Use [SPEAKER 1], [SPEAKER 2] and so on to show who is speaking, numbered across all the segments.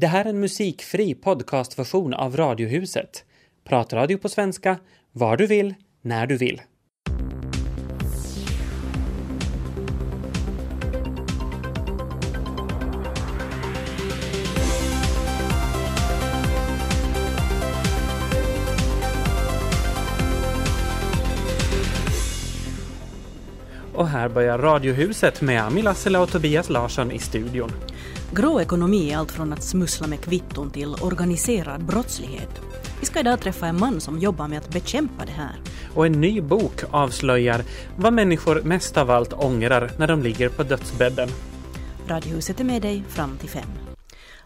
[SPEAKER 1] Det här är en musikfri podcastversion av Radiohuset. Pratradio på svenska, var du vill, när du vill. Och här börjar Radiohuset med Ami Lassila och Tobias Larsson i studion.
[SPEAKER 2] Grå ekonomi är allt från att smussla med kvitton till organiserad brottslighet. Vi ska idag träffa en man som jobbar med att bekämpa det här.
[SPEAKER 1] Och en ny bok avslöjar vad människor mest av allt ångrar när de ligger på dödsbädden.
[SPEAKER 2] Radiohuset är med dig fram till fem.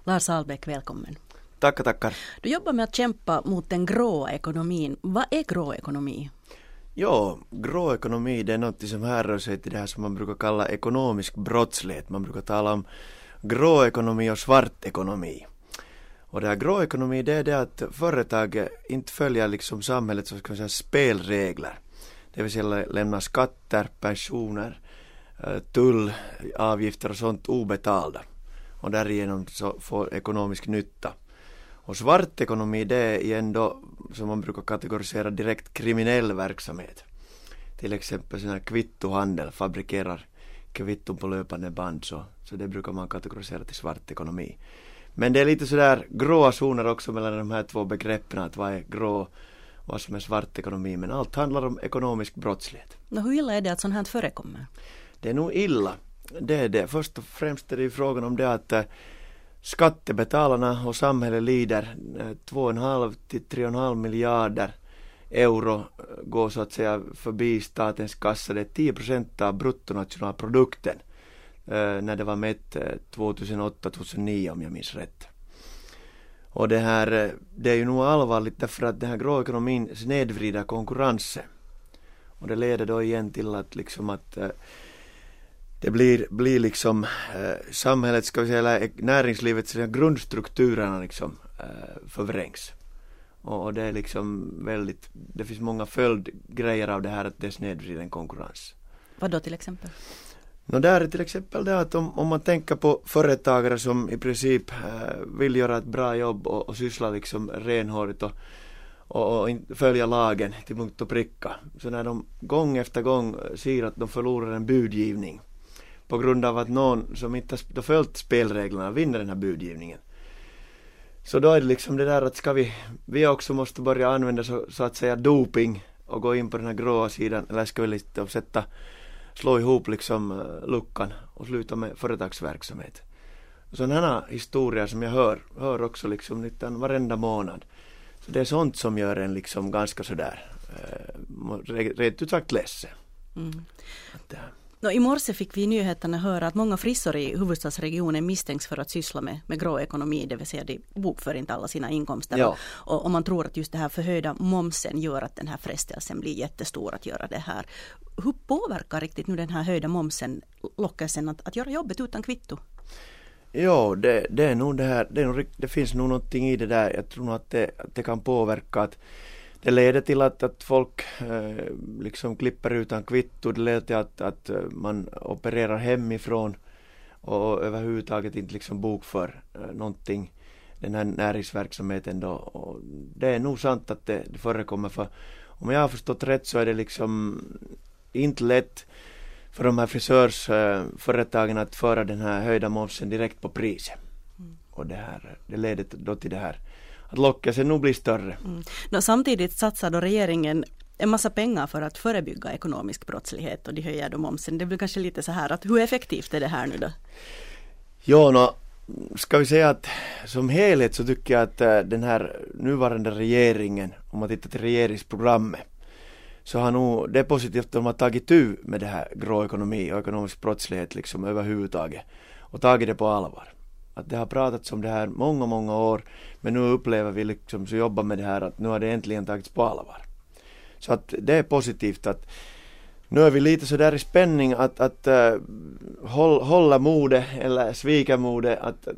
[SPEAKER 2] Lars Ahlbäck, välkommen.
[SPEAKER 3] Tackar, tackar.
[SPEAKER 2] Du jobbar med att kämpa mot den grå ekonomin. Vad är grå ekonomi?
[SPEAKER 3] Ja, grå ekonomi det är något som härrör sig till det här som man brukar kalla ekonomisk brottslighet. Man brukar tala om grå ekonomi och svart ekonomi. Och det här grå ekonomi det är det att företag inte följer liksom samhällets så ska man säga, spelregler. Det vill säga lämna skatter, pensioner, eh, tull, avgifter och sånt obetalda. Och därigenom så får ekonomisk nytta. Och svart ekonomi det är ändå som man brukar kategorisera direkt kriminell verksamhet. Till exempel sån här kvittohandel, fabrikerar kvitton på löpande band så, så det brukar man kategorisera till svart ekonomi. Men det är lite sådär gråa zoner också mellan de här två begreppen, att vad är grå vad som är svart ekonomi, men allt handlar om ekonomisk brottslighet.
[SPEAKER 2] Och hur illa är det att sånt här förekommer?
[SPEAKER 3] Det är nog illa. Det är det. Först och främst är det ju frågan om det att eh, skattebetalarna och samhället lider 2,5 till 3,5 miljarder euro eh, går så att säga förbi statens kassa. Det är 10 procent av bruttonationalprodukten eh, när det var mätt eh, 2008-2009 om jag minns rätt. Och det här, det är ju nog allvarligt därför att den här grå ekonomin snedvrider konkurrensen. Och det leder då igen till att liksom att det blir, blir liksom eh, samhället, ska vi säga, eller näringslivets grundstrukturerna liksom eh, förvrängs. Och, det är liksom väldigt, det finns många följdgrejer av det här att det snedvriden konkurrens.
[SPEAKER 2] Vad då till exempel?
[SPEAKER 3] No, där är till exempel det att om, om man tänker på företagare som i princip eh, vill göra ett bra jobb och, och syssla liksom renhårigt och, och, och följa lagen till punkt och pricka. Så när de gång efter gång ser att de förlorar en budgivning på grund av att någon som inte har följt spelreglerna vinner den här budgivningen. Så då är det liksom det där att ska vi, vi också måste börja använda så, så att säga doping och gå in på den här gråa sidan eller ska vi lite sätta, slå ihop liksom uh, luckan och sluta med företagsverksamhet. Sådana historier som jag hör, hör också liksom lite varenda månad. Så det är sånt som gör en liksom ganska sådär, uh, rent ut sagt ledsen. Mm.
[SPEAKER 2] Att, uh, No, I morse fick vi i nyheterna höra att många frissor i huvudstadsregionen misstänks för att syssla med, med grå ekonomi, det vill säga de bokför inte alla sina inkomster.
[SPEAKER 3] Ja.
[SPEAKER 2] Och, och man tror att just det här förhöjda momsen gör att den här frestelsen blir jättestor att göra det här. Hur påverkar riktigt nu den här höjda momsen lockelsen att, att göra jobbet utan kvitto?
[SPEAKER 3] Ja, det, det är nog det här, det, nog, det finns nog någonting i det där. Jag tror nog att det, att det kan påverka att det leder till att, att folk eh, liksom klipper utan kvitto, det leder till att, att eh, man opererar hemifrån och överhuvudtaget inte liksom bokför eh, någonting, den här näringsverksamheten då. Och det är nog sant att det, det förekommer för om jag har förstått rätt så är det liksom inte lätt för de här frisörsföretagen att föra den här höjda momsen direkt på priset. Mm. Och det här, det leder då till det här att lockelsen nog blir större. Mm.
[SPEAKER 2] No, samtidigt satsar då regeringen en massa pengar för att förebygga ekonomisk brottslighet och de höjer då momsen. Det blir kanske lite så här att hur effektivt är det här nu då?
[SPEAKER 3] Ja, no, ska vi säga att som helhet så tycker jag att äh, den här nuvarande regeringen, om man tittar till regeringsprogrammet, så har nog, det är positivt att de har tagit tu med det här grå ekonomi och ekonomisk brottslighet liksom överhuvudtaget och tagit det på allvar att det har pratats om det här många, många år men nu upplever vi liksom så jobbar med det här att nu har det äntligen tagits på allvar. Så att det är positivt att nu är vi lite sådär i spänning att, att uh, håll, hålla modet eller svika modet att uh,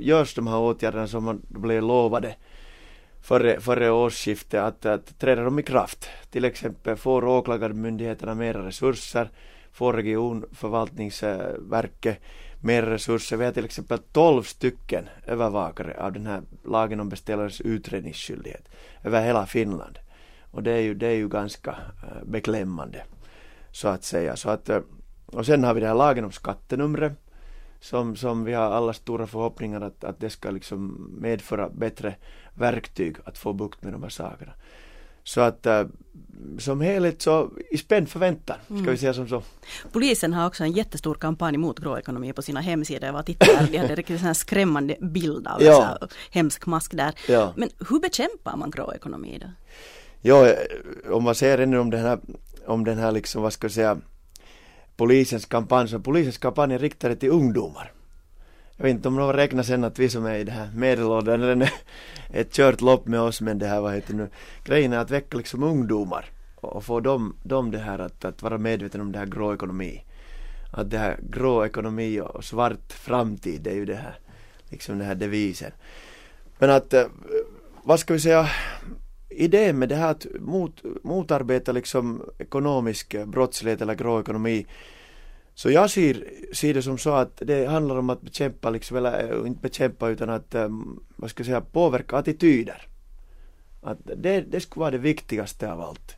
[SPEAKER 3] görs de här åtgärderna som man blev lovade före, före årsskiftet att, att träda dem i kraft. Till exempel får åklagarmyndigheterna mera resurser, får regionförvaltningsverket mer resurser. Vi har till exempel 12 stycken övervakare av den här lagen om beställarens utredningsskyldighet över hela Finland. Och det är ju, det är ju ganska eh, beklämmande så att säga. Så att, eh, och sen har vi den här lagen om skattenumret som, som vi har alla stora förhoppningar att, att det ska liksom medföra bättre verktyg att få bukt med de här sakerna. Så att äh, som helhet så i spänd förväntan, ska mm. vi säga som så.
[SPEAKER 2] Polisen har också en jättestor kampanj mot gråekonomi på sina hemsidor. Jag var tittade de hade riktigt en skrämmande bild av ja. en hemsk mask där. Ja. Men hur bekämpar man gråekonomi då?
[SPEAKER 3] Ja, om man säger ännu om den här, om den här liksom, vad ska jag säga, polisens kampanj, så polisens kampanj är riktad till ungdomar. Jag vet inte om de räknar sen att vi som är i det här medelåldern, eller ett kört lopp med oss, men det här, vad heter nu, grejen är att väcka liksom ungdomar och få dem, dem det här att, att vara medvetna om det här grå ekonomi. Att det här grå ekonomi och svart framtid, det är ju det här, liksom den här devisen. Men att, äh, vad ska vi säga, idén med det här att mot, motarbeta liksom ekonomisk brottslighet eller grå ekonomi så jag ser, ser det som så att det handlar om att bekämpa, liksom, eller eh, inte bekämpa utan att, eh, vad ska jag säga, påverka attityder. Att det, det skulle vara det viktigaste av allt.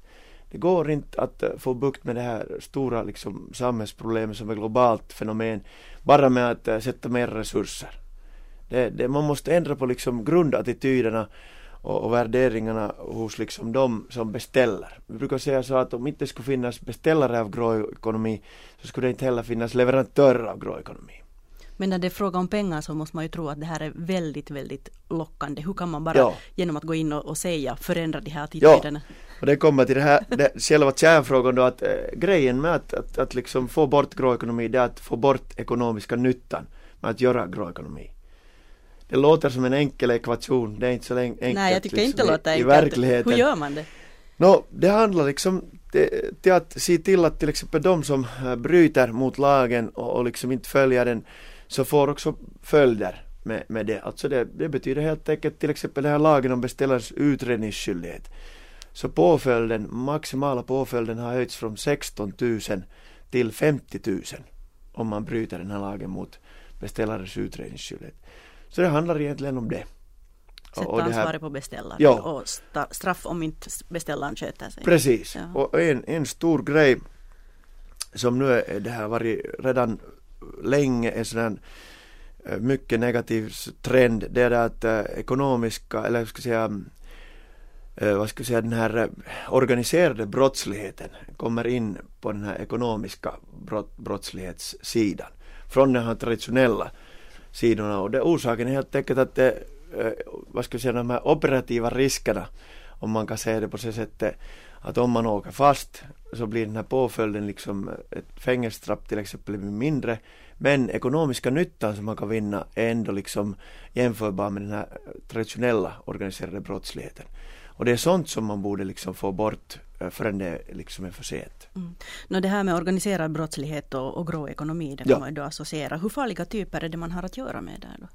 [SPEAKER 3] Det går inte att eh, få bukt med det här stora liksom, samhällsproblemet som är globalt fenomen bara med att sätta mer resurser. Det, det, man måste ändra på liksom grundattityderna och, och värderingarna hos liksom de som beställer. Vi brukar säga så att om inte skulle finnas beställare av grå ekonomi så skulle det inte heller finnas leverantörer av grå ekonomi.
[SPEAKER 2] Men när det är fråga om pengar så måste man ju tro att det här är väldigt, väldigt lockande. Hur kan man bara ja. genom att gå in och, och säga förändra de här attityderna?
[SPEAKER 3] Ja. Och det kommer till det här, det, själva kärnfrågan då att äh, grejen med att, att, att liksom få bort grå ekonomi det är att få bort ekonomiska nyttan med att göra grå ekonomi det låter som en enkel ekvation, det är inte så enkelt.
[SPEAKER 2] Nej, jag tycker liksom, inte det låter enkelt. I verkligheten. Hur gör man det?
[SPEAKER 3] No, det handlar liksom till att se till att till exempel de som äh, bryter mot lagen och, och liksom inte följer den så får också följder med, med det. Alltså det, det betyder helt enkelt till exempel den här lagen om beställarens utredningsskyldighet. Så påföljden, maximala påföljden har höjts från 16 000 till 50 000 om man bryter den här lagen mot beställarens utredningsskyldighet. Så det handlar egentligen om det.
[SPEAKER 2] Sätta ansvaret på beställaren ja. och straff om inte beställaren sköter sig.
[SPEAKER 3] Precis, ja. och en, en stor grej som nu är det här varit redan länge en här eh, mycket negativ trend det är att äh, ekonomiska eller ska säga äh, vad ska jag säga den här organiserade brottsligheten kommer in på den här ekonomiska brott, brottslighetssidan från den här traditionella sidorna och det orsaken är helt enkelt att det, vad ska jag säga, de här operativa riskerna om man kan säga det på så sättet att om man åker fast så blir den här påföljden liksom ett fängelsestraff till exempel mindre men ekonomiska nyttan som man kan vinna är ändå liksom jämförbar med den här traditionella organiserade brottsligheten. Och det är sånt som man borde liksom få bort eh, förrän det liksom är för sent. Mm.
[SPEAKER 2] No, det här med organiserad brottslighet och, och grå ekonomi, det kan ja. man ju då associera. Hur farliga typer är det man har att göra med där då?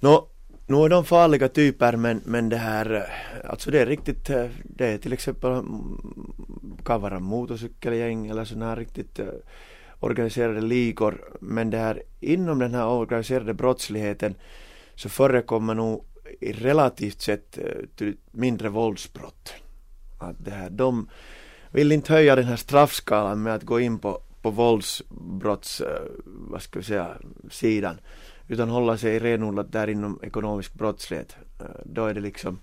[SPEAKER 3] No, nu är de farliga typer men, men det här, eh, alltså det är riktigt, eh, det är till exempel mm, kan vara motorcykelgäng eller sådana här riktigt organiserade ligor men det här inom den här organiserade brottsligheten så förekommer nog relativt sett eh, mindre våldsbrott. Att det här, de vill inte höja den här straffskalan med att gå in på, på våldsbrotts, eh, vad ska vi säga, sidan. Utan hålla sig renodlat där inom ekonomisk brottslighet. Eh, då är det liksom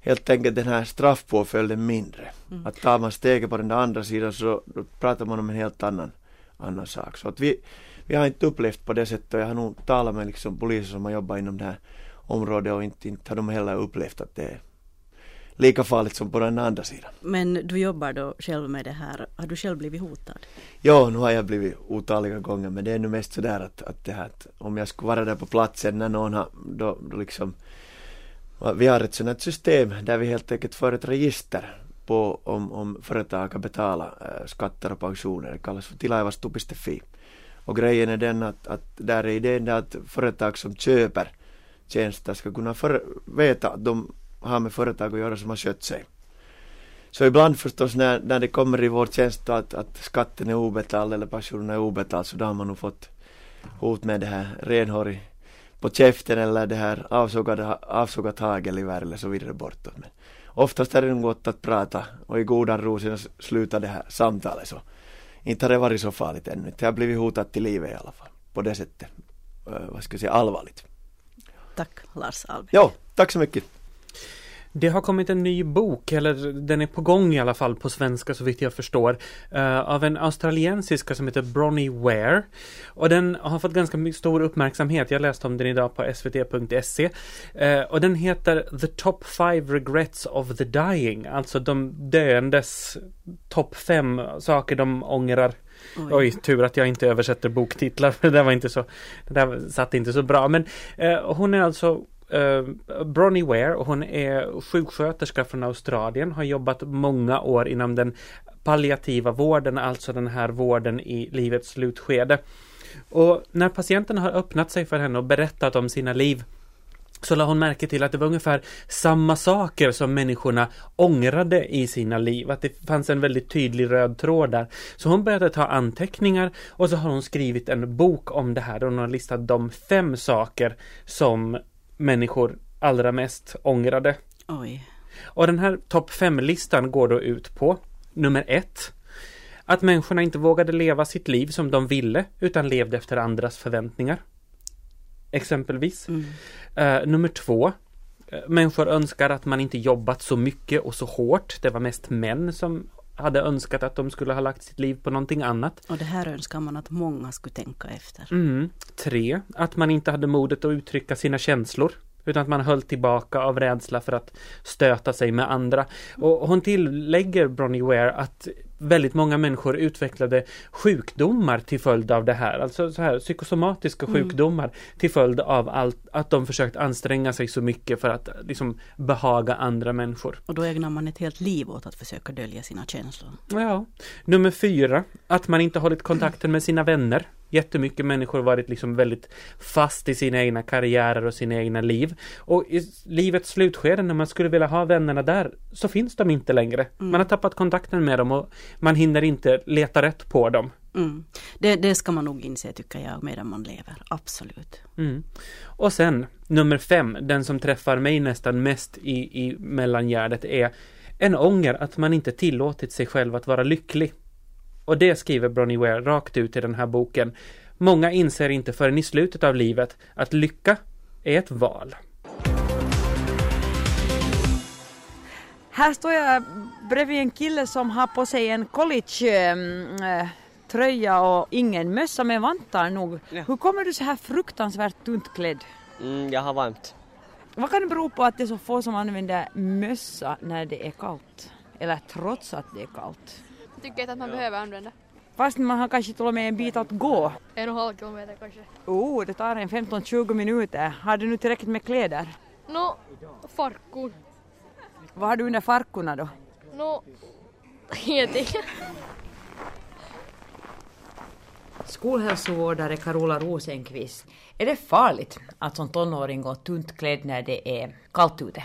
[SPEAKER 3] helt enkelt den här straffpåföljden mindre. Mm. Att tar man steget på den där andra sidan så pratar man om en helt annan, annan sak. Så att vi, vi har inte upplevt på det sättet och jag har nog talat med liksom poliser som har jobbat inom det här område och inte, inte har de heller upplevt att det är lika farligt som på den andra sidan.
[SPEAKER 2] Men du jobbar då själv med det här, har du själv blivit hotad?
[SPEAKER 3] Ja, nu har jag blivit otaliga gånger men det är nu mest sådär att, att det här att om jag skulle vara där på platsen när någon har, då, då liksom vi har ett sådant system där vi helt enkelt för ett register på om, om företag kan betala äh, skatter och pensioner, det kallas för tilaivastu.fi. Och grejen är den att, att där är idén att företag som köper tjänster ska kunna för, veta att de har med företag att göra som har skött sig. Så ibland förstås när, när det kommer i vår tjänst att, att skatten är obetald eller pensionen är obetald så då har man nog fått hot med det här renhårig på käften eller det här avsågade, avsågat hagelgevär eller så vidare bortåt. Men oftast är det nog gott att prata och i godan ro sen sluta det här samtalet så inte har det varit så farligt ännu. Det har blivit hotat till livet i alla fall. På det sättet. Eh, vad ska jag säga, allvarligt.
[SPEAKER 2] Tack Lars Alve.
[SPEAKER 3] Ja, tack så mycket.
[SPEAKER 1] Det har kommit en ny bok, eller den är på gång i alla fall på svenska så vitt jag förstår, uh, av en australiensiska som heter Bronnie Ware. Och den har fått ganska stor uppmärksamhet. Jag läste om den idag på svt.se. Uh, eh, och den heter The Top 5 Regrets of the Dying, alltså de döendes topp 5 saker de ångrar Oj. Oj. tur att jag inte översätter boktitlar för det där var inte så, det där satt inte så bra. Men eh, hon är alltså eh, Bronnie Ware, och hon är sjuksköterska från Australien, har jobbat många år inom den palliativa vården, alltså den här vården i livets slutskede. Och när patienten har öppnat sig för henne och berättat om sina liv så la hon märke till att det var ungefär samma saker som människorna ångrade i sina liv, att det fanns en väldigt tydlig röd tråd där. Så hon började ta anteckningar och så har hon skrivit en bok om det här och hon har listat de fem saker som människor allra mest ångrade.
[SPEAKER 2] Oj.
[SPEAKER 1] Och den här topp fem-listan går då ut på nummer ett. Att människorna inte vågade leva sitt liv som de ville utan levde efter andras förväntningar. Exempelvis. Mm. Uh, nummer två. Eh, människor önskar att man inte jobbat så mycket och så hårt. Det var mest män som hade önskat att de skulle ha lagt sitt liv på någonting annat.
[SPEAKER 2] Och det här önskar man att många skulle tänka efter.
[SPEAKER 1] Mm. Tre, att man inte hade modet att uttrycka sina känslor. Utan att man höll tillbaka av rädsla för att stöta sig med andra. Och hon tillägger Bronnie Ware att väldigt många människor utvecklade sjukdomar till följd av det här, alltså så här psykosomatiska mm. sjukdomar till följd av allt, att de försökt anstränga sig så mycket för att liksom behaga andra människor.
[SPEAKER 2] Och då ägnar man ett helt liv åt att försöka dölja sina känslor.
[SPEAKER 1] Ja. Nummer fyra, att man inte hållit kontakten med sina vänner jättemycket människor varit liksom väldigt fast i sina egna karriärer och sina egna liv. Och i livets slutskede när man skulle vilja ha vännerna där så finns de inte längre. Mm. Man har tappat kontakten med dem och man hinner inte leta rätt på dem.
[SPEAKER 2] Mm. Det, det, ska man nog inse tycker jag medan man lever, absolut.
[SPEAKER 1] Mm. Och sen nummer fem, den som träffar mig nästan mest i, i mellangärdet är en ånger att man inte tillåtit sig själv att vara lycklig. Och det skriver Bronnie Ware rakt ut i den här boken. Många inser inte förrän i slutet av livet att lycka är ett val.
[SPEAKER 4] Här står jag bredvid en kille som har på sig en college äh, tröja och ingen mössa med vantar nog. Ja. Hur kommer du så här fruktansvärt tunt klädd?
[SPEAKER 5] Mm, jag har varmt.
[SPEAKER 4] Vad kan det bero på att det är så få som använder mössa när det är kallt? Eller trots att det är kallt?
[SPEAKER 6] Tycker inte att man behöver använda.
[SPEAKER 4] Fast man har kanske till och med en bit att gå.
[SPEAKER 6] En och en halv kilometer kanske.
[SPEAKER 4] Oh, det tar en 15-20 minuter. Har du nu tillräckligt med kläder?
[SPEAKER 6] Nå, no, farkor.
[SPEAKER 4] Vad har du under farkorna då?
[SPEAKER 6] Nå, no, ingenting.
[SPEAKER 4] Skolhälsovårdare Carola Rosenqvist. Är det farligt att som tonåring gå tunt klädd när det är kallt ute?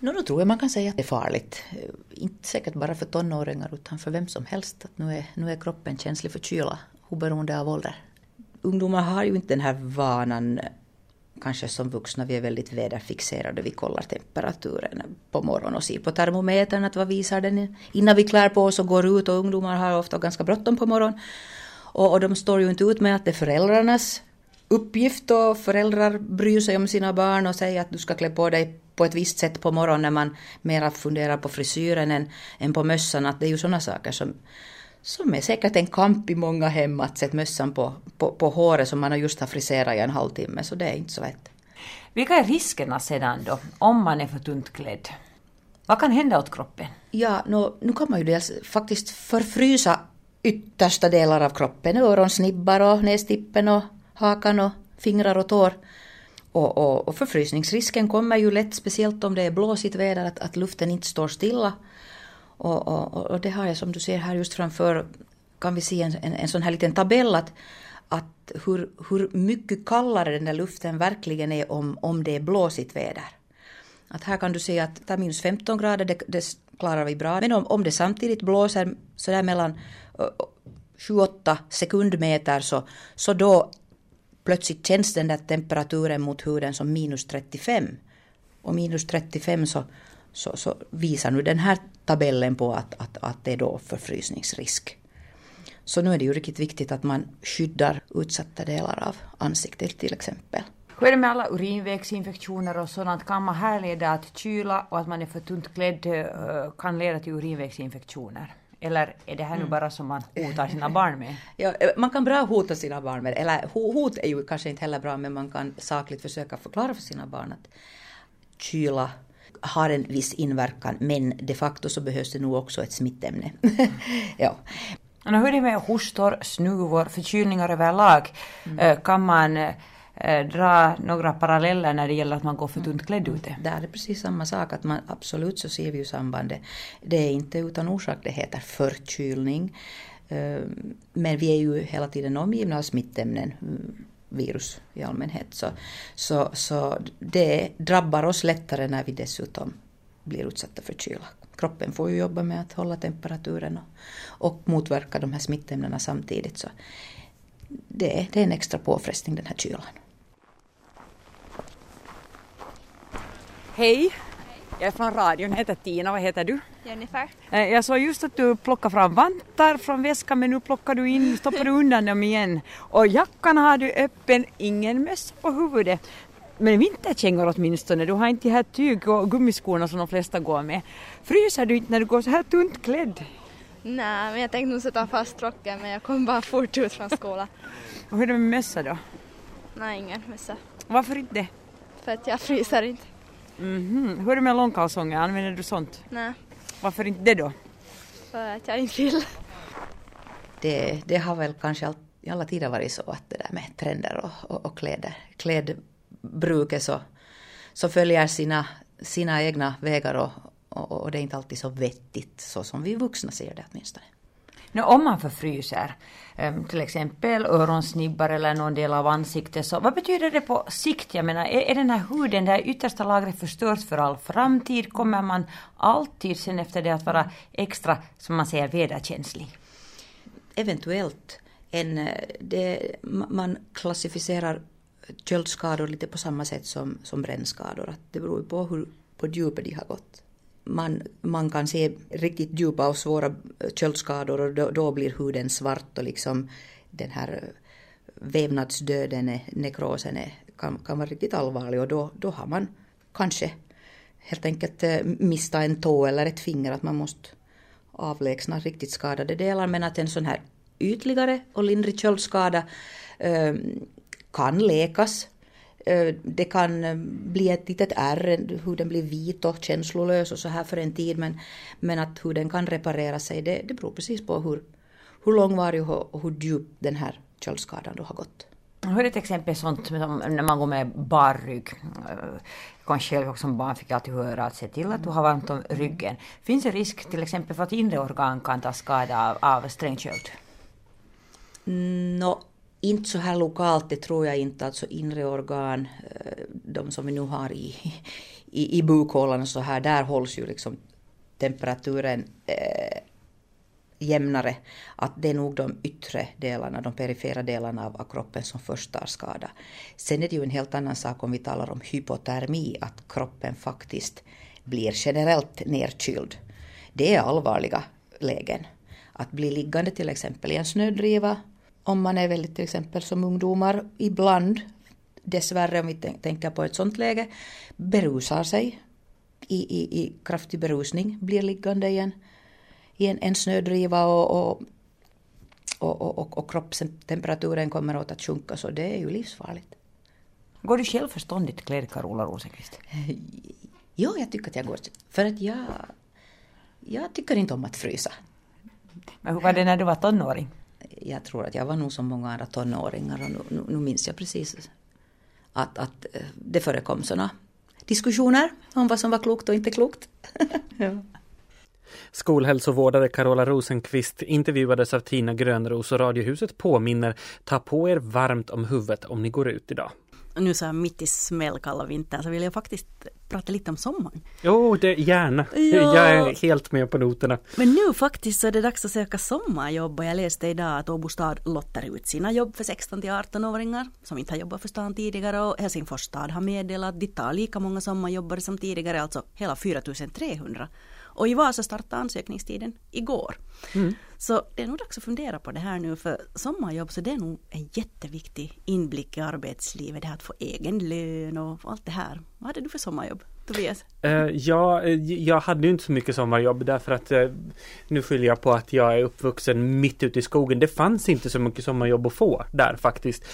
[SPEAKER 7] No, då tror jag man kan säga att det är farligt. Eh, inte säkert bara för tonåringar utan för vem som helst. Att nu, är, nu är kroppen känslig för kyla, oberoende av ålder. Ungdomar har ju inte den här vanan, kanske som vuxna, vi är väldigt väderfixerade. Vi kollar temperaturen på morgonen och ser på termometern att vad visar den innan vi klär på oss och går ut. Och ungdomar har ofta ganska bråttom på morgonen. Och, och de står ju inte ut med att det är föräldrarnas uppgift och föräldrar bryr sig om sina barn och säger att du ska klä på dig på ett visst sätt på morgonen när man mera funderar på frisyren än, än på mössan. Att det är ju sådana saker som, som är säkert en kamp i många hem att sätta mössan på, på, på håret som man just har friserat i en halvtimme. Så det är inte så lätt.
[SPEAKER 4] Vilka är riskerna sedan då, om man är för tunt klädd? Vad kan hända åt kroppen?
[SPEAKER 7] Ja, no, nu kan man ju dels faktiskt förfrysa yttersta delar av kroppen, öronsnibbar och nästippen och hakan och fingrar och tår. Och, och, och förfrysningsrisken kommer ju lätt, speciellt om det är blåsigt väder, att, att luften inte står stilla. Och, och, och, det har jag som du ser här just framför, kan vi se en, en, en sån här liten tabell att, att hur, hur mycket kallare den där luften verkligen är om, om det är blåsigt väder. Att här kan du se att det är minus 15 grader, det, det klarar vi bra. Men om, om det samtidigt blåser sådär mellan 7-8 sekundmeter så, så då plötsligt känns den där temperaturen mot huden som minus 35. Och minus 35 så, så, så visar nu den här tabellen på att, att, att det är då förfrysningsrisk. Så nu är det ju riktigt viktigt att man skyddar utsatta delar av ansiktet till exempel.
[SPEAKER 4] Hur är det med alla urinvägsinfektioner och sådant? Kan man härleda att kyla och att man är för tunt klädd eh, kan leda till urinvägsinfektioner? Eller är det här nu bara som man hotar sina barn med?
[SPEAKER 7] Ja, eh, man kan bra hota sina barn med eller ho- hot är ju kanske inte heller bra men man kan sakligt försöka förklara för sina barn att kyla har en viss inverkan men de facto så behövs det nog också ett smittämne. ja.
[SPEAKER 4] Hur är det med hostor, snuvor, förkylningar överlag? Eh, Kan man eh, dra några paralleller när det gäller att man går för tunt klädd ute?
[SPEAKER 7] Där är det precis samma sak, att man absolut så ser vi ju sambandet. Det är inte utan orsak det heter förkylning. Eh, Men vi är ju hela tiden omgivna av smittämnen, mm, virus i allmänhet. Så, så, så det drabbar oss lättare när vi dessutom blir utsatta för kyla. Kroppen får ju jobba med att hålla temperaturen och, och motverka de här smittämnena samtidigt. Så det, är- det är en extra påfrestning den här kylan.
[SPEAKER 4] Hej! Jag är från radion, jag heter Tina, vad heter du?
[SPEAKER 6] Jennifer.
[SPEAKER 4] Eh, Jag såg just att du plockade fram vantar från väskan men nu plockar du in, stoppar du undan dem igen. Och jackan har du öppen, ingen mössa på huvudet. Men vinterkängor åtminstone, du har inte de här tyg och gummiskorna som de flesta går med. Fryser du inte när du går så här tunt klädd?
[SPEAKER 6] Nej, men jag tänkte nog sätta fast rocken men jag kom bara fort ut från skolan.
[SPEAKER 4] Och hur är det med mössa då?
[SPEAKER 6] Nej, ingen mössa.
[SPEAKER 4] Varför inte?
[SPEAKER 6] För att jag fryser inte.
[SPEAKER 4] Mhm. Hur är det med långkalsonger, använder du sånt?
[SPEAKER 6] Nej,
[SPEAKER 4] Varför inte det då?
[SPEAKER 6] för att jag inte vill.
[SPEAKER 7] det, det har väl kanske all, i alla tider varit så att det där med trender och, och, och kläder, klädbruket så, så följer sina, sina egna vägar och, och, och det är inte alltid så vettigt så som vi vuxna ser det åtminstone.
[SPEAKER 4] Nu, om man förfryser, ehm, till exempel öronsnibbar eller någon del av ansiktet, så vad betyder det på sikt? Jag menar, är, är den här huden, det här yttersta lagret förstört för all framtid? Kommer man alltid sen efter det att vara extra, som man säger, väderkänslig?
[SPEAKER 7] Eventuellt en, eh, det, man klassificerar köldskador lite på samma sätt som, som brännskador. Att det beror på hur på djupet de har gått. Man, man kan se riktigt djupa och svåra köldskador och då, då blir huden svart och liksom den här vävnadsdöden, nekrosen är, kan, kan vara riktigt allvarlig och då, då har man kanske helt enkelt eh, mista en tå eller ett finger, att man måste avlägsna riktigt skadade delar men att en sån här ytligare och lindrig köldskada eh, kan läkas. Eh, det kan eh, bli ett litet ärr, huden blir vit och känslolös och så här för en tid men, men att hur den kan reparera sig det, det beror precis på hur, hur långvarig och hur djup den här köldskadan då har gått.
[SPEAKER 4] Hur är ett exempel sånt som när man går med bar rygg? Eh, Jag själv som barn fick alltid höra att se till att du har varmt om ryggen. Finns det risk till exempel för att inre organ kan ta skada av, av strängköld?
[SPEAKER 7] Nå, inte så här lokalt, det tror jag inte. Alltså inre organ, eh, de som vi nu har i, i, i bukhålan och så här, där hålls ju liksom temperaturen eh, jämnare. Att det är nog de yttre delarna, de perifera delarna av, av kroppen som först tar skada. Sen är det ju en helt annan sak om vi talar om hypotermi, att kroppen faktiskt blir generellt nedkyld. Det är allvarliga lägen. Att bli liggande till exempel i en snödriva, om man är väldigt till exempel som ungdomar ibland, dessvärre om vi tän- tänker på ett sånt läge, berusar sig i, i, i kraftig berusning, blir liggande i en, i en, en snödriva och, och, och, och, och, och kroppstemperaturen kommer åt att sjunka så det är ju livsfarligt.
[SPEAKER 4] Går du självförståndigt klädd, Carola Rosenqvist?
[SPEAKER 7] Ja, jag tycker att jag går... För att jag... Jag tycker inte om att frysa.
[SPEAKER 4] Men hur var det när du var tonåring?
[SPEAKER 7] Jag tror att jag var nog som många andra tonåringar och nu, nu, nu minns jag precis att, att eh, det förekom sådana diskussioner om vad som var klokt och inte klokt. ja.
[SPEAKER 1] Skolhälsovårdare Carola Rosenqvist intervjuades av Tina Grönros och Radiohuset påminner ta på er varmt om huvudet om ni går ut idag
[SPEAKER 2] nu så här mitt i smällkalla vintern så vill jag faktiskt prata lite om sommaren.
[SPEAKER 1] Jo, oh, det, gärna.
[SPEAKER 2] Ja.
[SPEAKER 1] Jag är helt med på noterna.
[SPEAKER 2] Men nu faktiskt så är det dags att söka sommarjobb och jag läste idag att Åbo stad lottar ut sina jobb för 16 till 18-åringar som inte har jobbat för stan tidigare och Helsingfors stad har meddelat att de tar lika många sommarjobbare som tidigare, alltså hela 4300. Och i Vasa startade ansökningstiden igår.
[SPEAKER 1] Mm.
[SPEAKER 2] Så det är nog dags att fundera på det här nu för sommarjobb så det är nog en jätteviktig inblick i arbetslivet. Det här att få egen lön och allt det här. Vad hade du för sommarjobb Tobias?
[SPEAKER 1] Uh, ja, eh, jag hade ju inte så mycket sommarjobb därför att uh, nu skyller jag på att jag är uppvuxen mitt ute i skogen. Det fanns inte så mycket sommarjobb att få där faktiskt.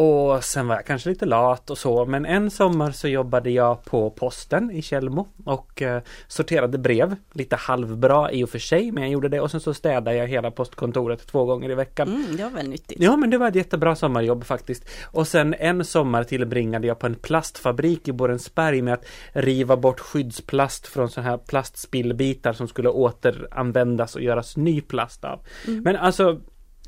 [SPEAKER 1] Och sen var jag kanske lite lat och så, men en sommar så jobbade jag på posten i Källmo och eh, sorterade brev. Lite halvbra i och för sig, men jag gjorde det och sen så städade jag hela postkontoret två gånger i veckan.
[SPEAKER 2] Mm, det var väl nyttigt.
[SPEAKER 1] Ja, men det var ett jättebra sommarjobb faktiskt. Och sen en sommar tillbringade jag på en plastfabrik i Borensberg med att riva bort skyddsplast från sådana här plastspillbitar som skulle återanvändas och göras ny plast av.
[SPEAKER 2] Mm.
[SPEAKER 1] Men alltså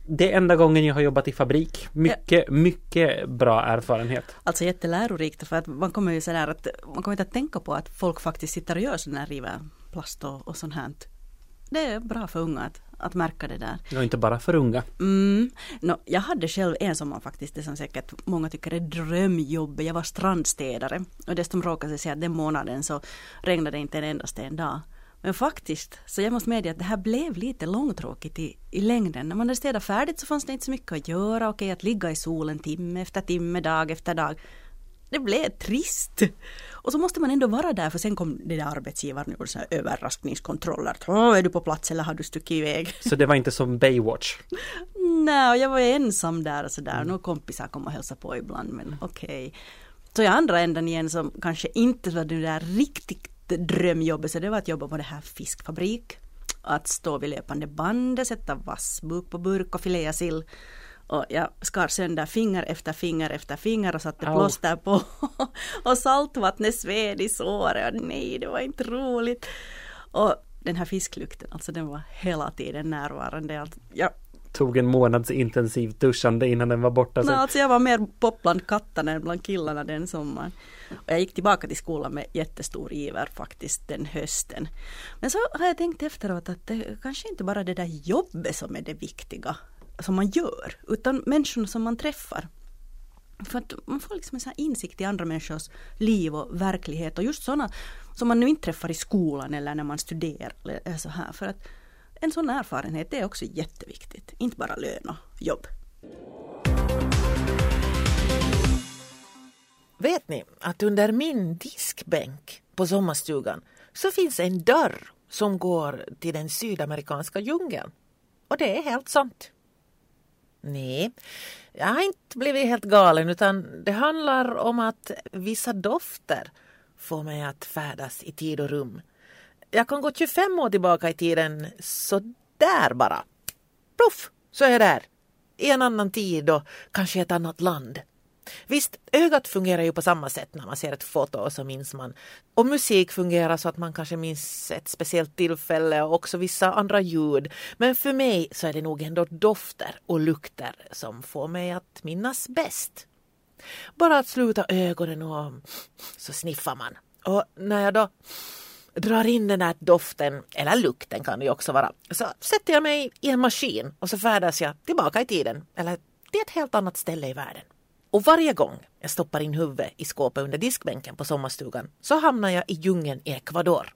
[SPEAKER 1] det är enda gången jag har jobbat i fabrik. Mycket, ja. mycket bra erfarenhet.
[SPEAKER 2] Alltså jättelärorikt för att man kommer ju sådär att man kommer inte att tänka på att folk faktiskt sitter och gör sån här river plast och, och sånt här. Det är bra för unga att, att märka det där.
[SPEAKER 1] Ja, inte bara för unga.
[SPEAKER 2] Mm. No, jag hade själv en sommar faktiskt, det som säkert många tycker är drömjobb. Jag var strandstädare och dessutom råkade det sig att den månaden så regnade det inte en endaste en dag. Men faktiskt, så jag måste medge att det här blev lite långtråkigt i, i längden. När man hade städat färdigt så fanns det inte så mycket att göra. Okej, att ligga i solen timme efter timme, dag efter dag. Det blev trist. Och så måste man ändå vara där för sen kom det där arbetsgivaren och här överraskningskontroller. Åh, är du på plats eller har du stuckit iväg?
[SPEAKER 1] Så det var inte som Baywatch?
[SPEAKER 2] Nej, jag var ensam där och sådär. Mm. Några kompisar kom och hälsade på ibland men okej. Okay. Så i andra änden igen som kanske inte var det där riktigt drömjobbet så det var att jobba på det här fiskfabrik. Att stå vid löpande bandet, sätta vassbuk på burk och filea sill. Och jag skar sönder finger efter finger efter finger och satte plåster på. och saltvattnet sved i såret. Nej, det var inte roligt. Och den här fisklukten, alltså den var hela tiden närvarande. Jag
[SPEAKER 1] tog en månads intensivt duschande innan den var borta.
[SPEAKER 2] Nej, alltså jag var mer pop bland katterna än bland killarna den sommaren. Och jag gick tillbaka till skolan med jättestor iver faktiskt den hösten. Men så har jag tänkt efteråt att det kanske inte bara det där jobbet som är det viktiga som man gör, utan människorna som man träffar. För att man får liksom en sån insikt i andra människors liv och verklighet och just sådana som man nu inte träffar i skolan eller när man studerar eller så här. För att en sån erfarenhet är också jätteviktigt, inte bara lön och jobb.
[SPEAKER 5] Vet ni att under min diskbänk på sommarstugan så finns en dörr som går till den sydamerikanska djungeln. Och det är helt sant. Nej, jag har inte blivit helt galen utan det handlar om att vissa dofter får mig att färdas i tid och rum. Jag kan gå 25 år tillbaka i tiden så där bara. Pluff, så är jag där. I en annan tid och kanske ett annat land. Visst, ögat fungerar ju på samma sätt när man ser ett foto och så minns man. Och musik fungerar så att man kanske minns ett speciellt tillfälle och också vissa andra ljud. Men för mig så är det nog ändå dofter och lukter som får mig att minnas bäst. Bara att sluta ögonen och så sniffar man. Och när jag då drar in den här doften, eller lukten kan det ju också vara, så sätter jag mig i en maskin och så färdas jag tillbaka i tiden, eller till ett helt annat ställe i världen. Och varje gång jag stoppar in huvudet i skåpet under diskbänken på sommarstugan så hamnar jag i djungeln i Ecuador.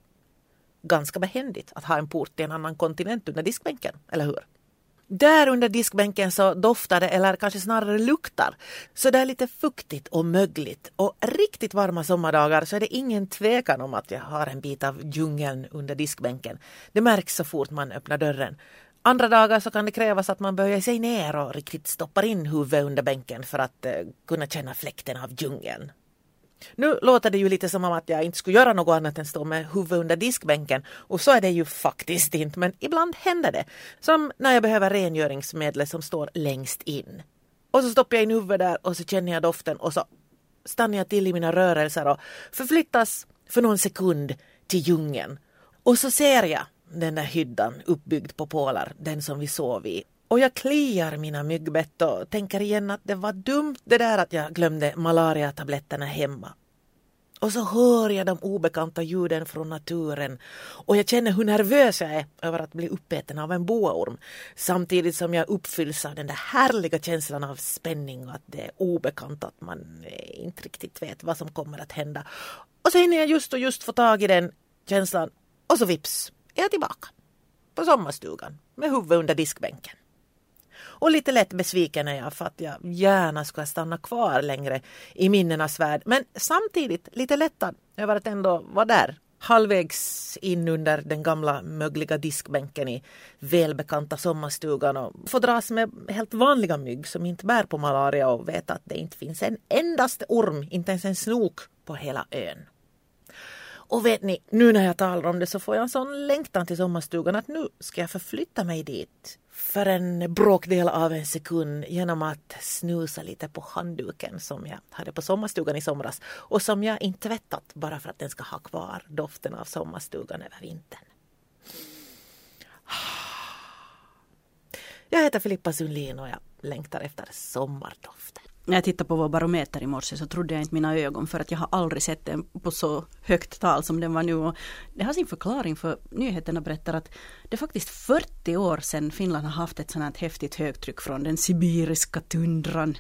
[SPEAKER 5] Ganska behändigt att ha en port till en annan kontinent under diskbänken, eller hur? Där under diskbänken så doftar det, eller kanske snarare luktar, så det är lite fuktigt och mögligt. Och riktigt varma sommardagar så är det ingen tvekan om att jag har en bit av djungeln under diskbänken. Det märks så fort man öppnar dörren. Andra dagar så kan det krävas att man böjer sig ner och riktigt stoppar in huvudet under bänken för att eh, kunna känna fläkten av djungeln. Nu låter det ju lite som om att jag inte skulle göra något annat än stå med huvudet under diskbänken och så är det ju faktiskt inte men ibland händer det. Som när jag behöver rengöringsmedel som står längst in. Och så stoppar jag in huvudet där och så känner jag doften och så stannar jag till i mina rörelser och förflyttas för någon sekund till djungeln. Och så ser jag den där hyddan uppbyggd på pålar, den som vi sov i. Och jag kliar mina myggbett och tänker igen att det var dumt det där att jag glömde malariatabletterna hemma. Och så hör jag de obekanta ljuden från naturen och jag känner hur nervös jag är över att bli uppäten av en boaorm samtidigt som jag uppfylls av den där härliga känslan av spänning och att det är obekant att man eh, inte riktigt vet vad som kommer att hända. Och så hinner jag just och just få tag i den känslan och så vips är jag tillbaka på sommarstugan med huvudet under diskbänken. Och lite lätt besviken är jag för att jag gärna skulle stanna kvar längre i minnenas värld. Men samtidigt lite lättad över att ändå vara där. Halvvägs in under den gamla mögliga diskbänken i välbekanta sommarstugan och få dras med helt vanliga mygg som inte bär på malaria och veta att det inte finns en endaste orm, inte ens en snok på hela ön. Och vet ni, nu när jag talar om det så får jag en sån längtan till sommarstugan att nu ska jag förflytta mig dit för en bråkdel av en sekund genom att snusa lite på handduken som jag hade på sommarstugan i somras och som jag inte tvättat bara för att den ska ha kvar doften av sommarstugan över vintern. Jag heter Filippa Sundlin och jag längtar efter sommardoften.
[SPEAKER 2] När jag tittade på vår barometer i morse så trodde jag inte mina ögon för att jag har aldrig sett den på så högt tal som den var nu. Och det har sin förklaring för nyheterna berättar att det är faktiskt 40 år sedan Finland har haft ett sådant här häftigt högtryck från den sibiriska tundran.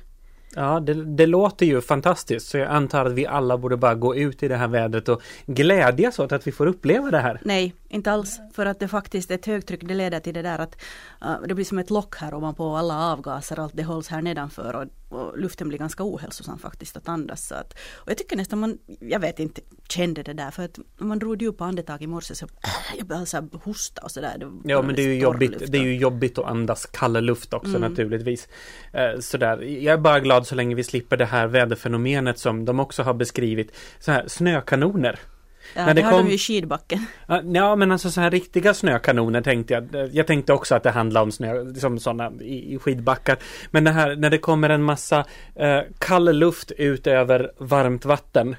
[SPEAKER 1] Ja, det, det, låter ju fantastiskt. Så jag antar att vi alla borde bara gå ut i det här vädret och glädjas åt att vi får uppleva det här.
[SPEAKER 2] Nej, inte alls. För att det faktiskt ett högtryck det leder till det där att uh, det blir som ett lock här ovanpå alla avgaser. Allt det hålls här nedanför och, och luften blir ganska ohälsosam faktiskt att andas. Så att, och jag tycker nästan man, jag vet inte, kände det där. För att man drog djupa andetag i morse så jag började så hosta och sådär.
[SPEAKER 1] Ja men det är ju jobbigt, det är ju jobbigt att andas kall luft också mm. naturligtvis. Uh, sådär, jag är bara glad så länge vi slipper det här väderfenomenet som de också har beskrivit. Så här snökanoner.
[SPEAKER 2] Ja, när det, det har kom... de ju i skidbacken.
[SPEAKER 1] Ja, men alltså så här riktiga snökanoner tänkte jag. Jag tänkte också att det handlar om snö, som sådana i, i skidbackar. Men det här när det kommer en massa eh, kall luft ut över varmt vatten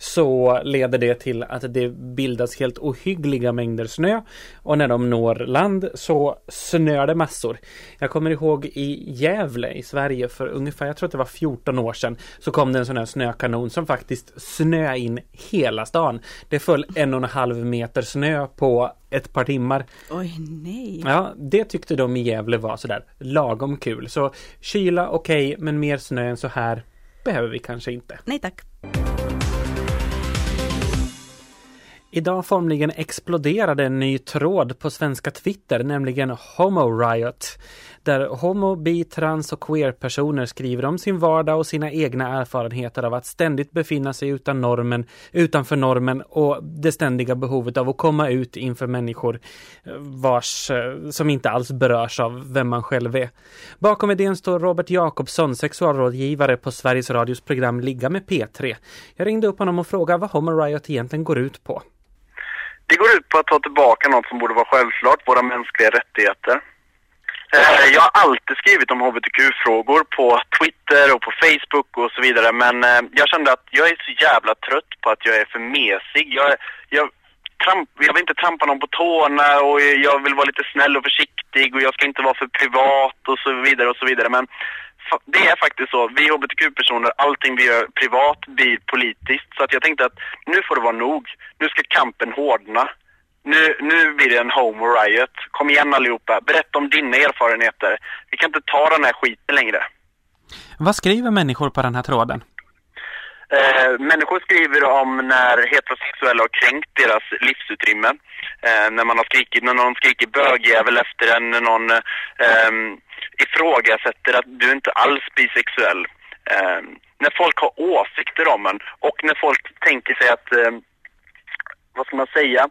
[SPEAKER 1] så leder det till att det bildas helt ohyggliga mängder snö och när de når land så snöar det massor. Jag kommer ihåg i Gävle i Sverige för ungefär, jag tror att det var 14 år sedan, så kom det en sån här snökanon som faktiskt snöade in hela stan. Det föll en och en halv meter snö på ett par timmar.
[SPEAKER 2] Oj nej!
[SPEAKER 1] Ja, det tyckte de i Gävle var sådär lagom kul. Så kyla okej, okay, men mer snö än så här behöver vi kanske inte.
[SPEAKER 2] Nej tack!
[SPEAKER 1] Idag formligen exploderade en ny tråd på svenska Twitter, nämligen Homo Riot. Där homo, bi, trans och queer-personer skriver om sin vardag och sina egna erfarenheter av att ständigt befinna sig utan normen, utanför normen och det ständiga behovet av att komma ut inför människor eh, vars, eh, som inte alls berörs av vem man själv är. Bakom idén står Robert Jakobsson, sexualrådgivare på Sveriges Radios program Ligga med P3. Jag ringde upp honom och frågade vad Homo Riot egentligen går ut på.
[SPEAKER 8] Det går ut på att ta tillbaka något som borde vara självklart, våra mänskliga rättigheter. Eh, jag har alltid skrivit om hbtq-frågor på Twitter och på Facebook och så vidare, men eh, jag kände att jag är så jävla trött på att jag är för mesig. Jag, jag, tramp, jag vill inte trampa någon på tårna och jag vill vara lite snäll och försiktig och jag ska inte vara för privat och så vidare och så vidare, men det är faktiskt så. Vi hbtq-personer, allting vi gör privat blir politiskt. Så att jag tänkte att nu får det vara nog. Nu ska kampen hårdna. Nu, nu blir det en homo riot. Kom igen allihopa. Berätta om dina erfarenheter. Vi kan inte ta den här skiten längre.
[SPEAKER 1] Vad skriver människor på den här tråden?
[SPEAKER 8] Eh, människor skriver om när heterosexuella har kränkt deras livsutrymme. Eh, när man har skrikit, när någon skriker bögjävel efter en, när någon eh, ifrågasätter att du inte alls är bisexuell. Eh, när folk har åsikter om en och när folk tänker sig att, eh, vad ska man säga,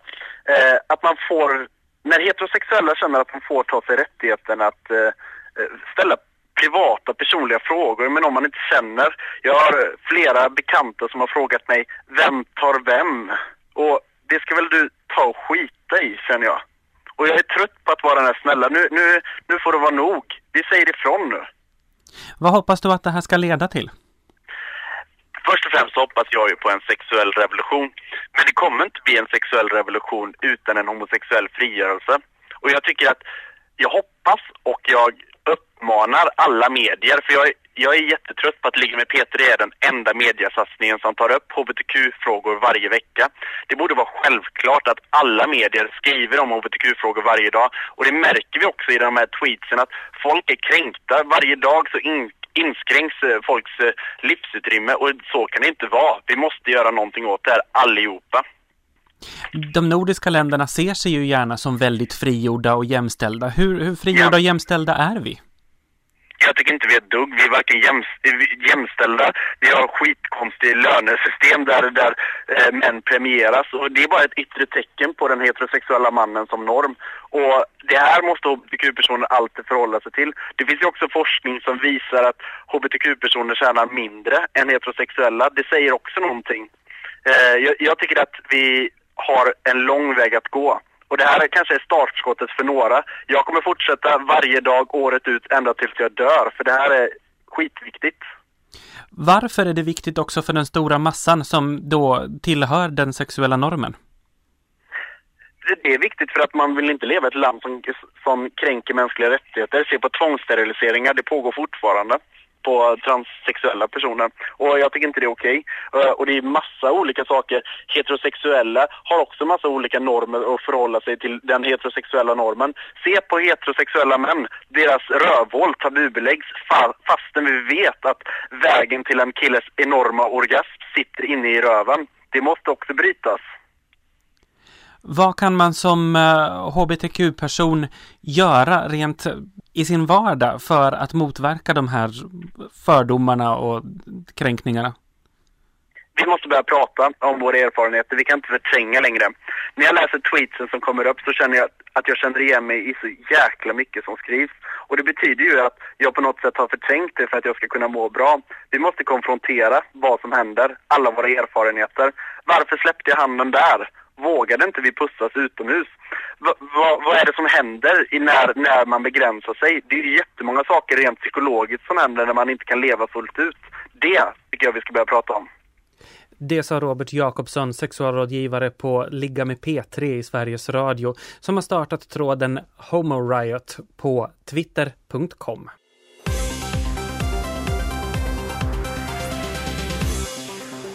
[SPEAKER 8] eh, att man får, när heterosexuella känner att de får ta sig rättigheten att eh, eh ställa privata personliga frågor med någon man inte känner. Jag har flera bekanta som har frågat mig, vem tar vem? Och det ska väl du ta och skita i, känner jag. Och jag är trött på att vara den här snälla. Nu, nu, nu får det vara nog. Vi säger ifrån nu.
[SPEAKER 1] Vad hoppas du att det här ska leda till?
[SPEAKER 8] Först och främst hoppas jag ju på en sexuell revolution. Men det kommer inte bli en sexuell revolution utan en homosexuell frigörelse. Och jag tycker att jag hoppas och jag uppmanar alla medier, för jag är, jag är jättetrött på att Ligga med Peter är den enda mediasatsningen som tar upp hbtq-frågor varje vecka. Det borde vara självklart att alla medier skriver om hbtq-frågor varje dag. Och det märker vi också i de här tweetsen att folk är kränkta. Varje dag så in, inskränks eh, folks eh, livsutrymme och så kan det inte vara. Vi måste göra någonting åt det här allihopa.
[SPEAKER 1] De nordiska länderna ser sig ju gärna som väldigt frigjorda och jämställda. Hur, hur frigjorda och jämställda är vi?
[SPEAKER 8] Jag tycker inte vi är ett dugg. Vi är varken jäms, jämställda. Vi har skitkonstig lönesystem där, där eh, män premieras. Och det är bara ett yttre tecken på den heterosexuella mannen som norm. Och det här måste hbtq-personer alltid förhålla sig till. Det finns ju också forskning som visar att hbtq-personer tjänar mindre än heterosexuella. Det säger också någonting. Eh, jag, jag tycker att vi har en lång väg att gå. Och det här kanske är startskottet för några. Jag kommer fortsätta varje dag året ut ända tills jag dör, för det här är skitviktigt.
[SPEAKER 1] Varför är det viktigt också för den stora massan som då tillhör den sexuella normen?
[SPEAKER 8] Det är viktigt för att man vill inte leva i ett land som, som kränker mänskliga rättigheter. Se på tvångssteriliseringar, det pågår fortfarande på transsexuella personer. Och jag tycker inte det är okej. Okay. Och det är massa olika saker. Heterosexuella har också massa olika normer att förhålla sig till den heterosexuella normen. Se på heterosexuella män. Deras rövhål tabubeläggs fastän vi vet att vägen till en killes enorma orgasm sitter inne i röven. Det måste också brytas.
[SPEAKER 1] Vad kan man som eh, hbtq-person göra rent i sin vardag för att motverka de här fördomarna och kränkningarna?
[SPEAKER 8] Vi måste börja prata om våra erfarenheter. Vi kan inte förtränga längre. När jag läser tweetsen som kommer upp så känner jag att jag känner igen mig i så jäkla mycket som skrivs. Och det betyder ju att jag på något sätt har förträngt det för att jag ska kunna må bra. Vi måste konfrontera vad som händer, alla våra erfarenheter. Varför släppte jag handen där? Vågade inte vi pussas utomhus. Va, va, vad är det som händer i när, när man begränsar sig? Det är ju jättemånga saker rent psykologiskt som händer när man inte kan leva fullt ut. Det tycker jag vi ska börja prata om.
[SPEAKER 1] Det sa Robert Jakobsson, sexualrådgivare på Ligga med P3 i Sveriges Radio, som har startat tråden Homo Riot på twitter.com.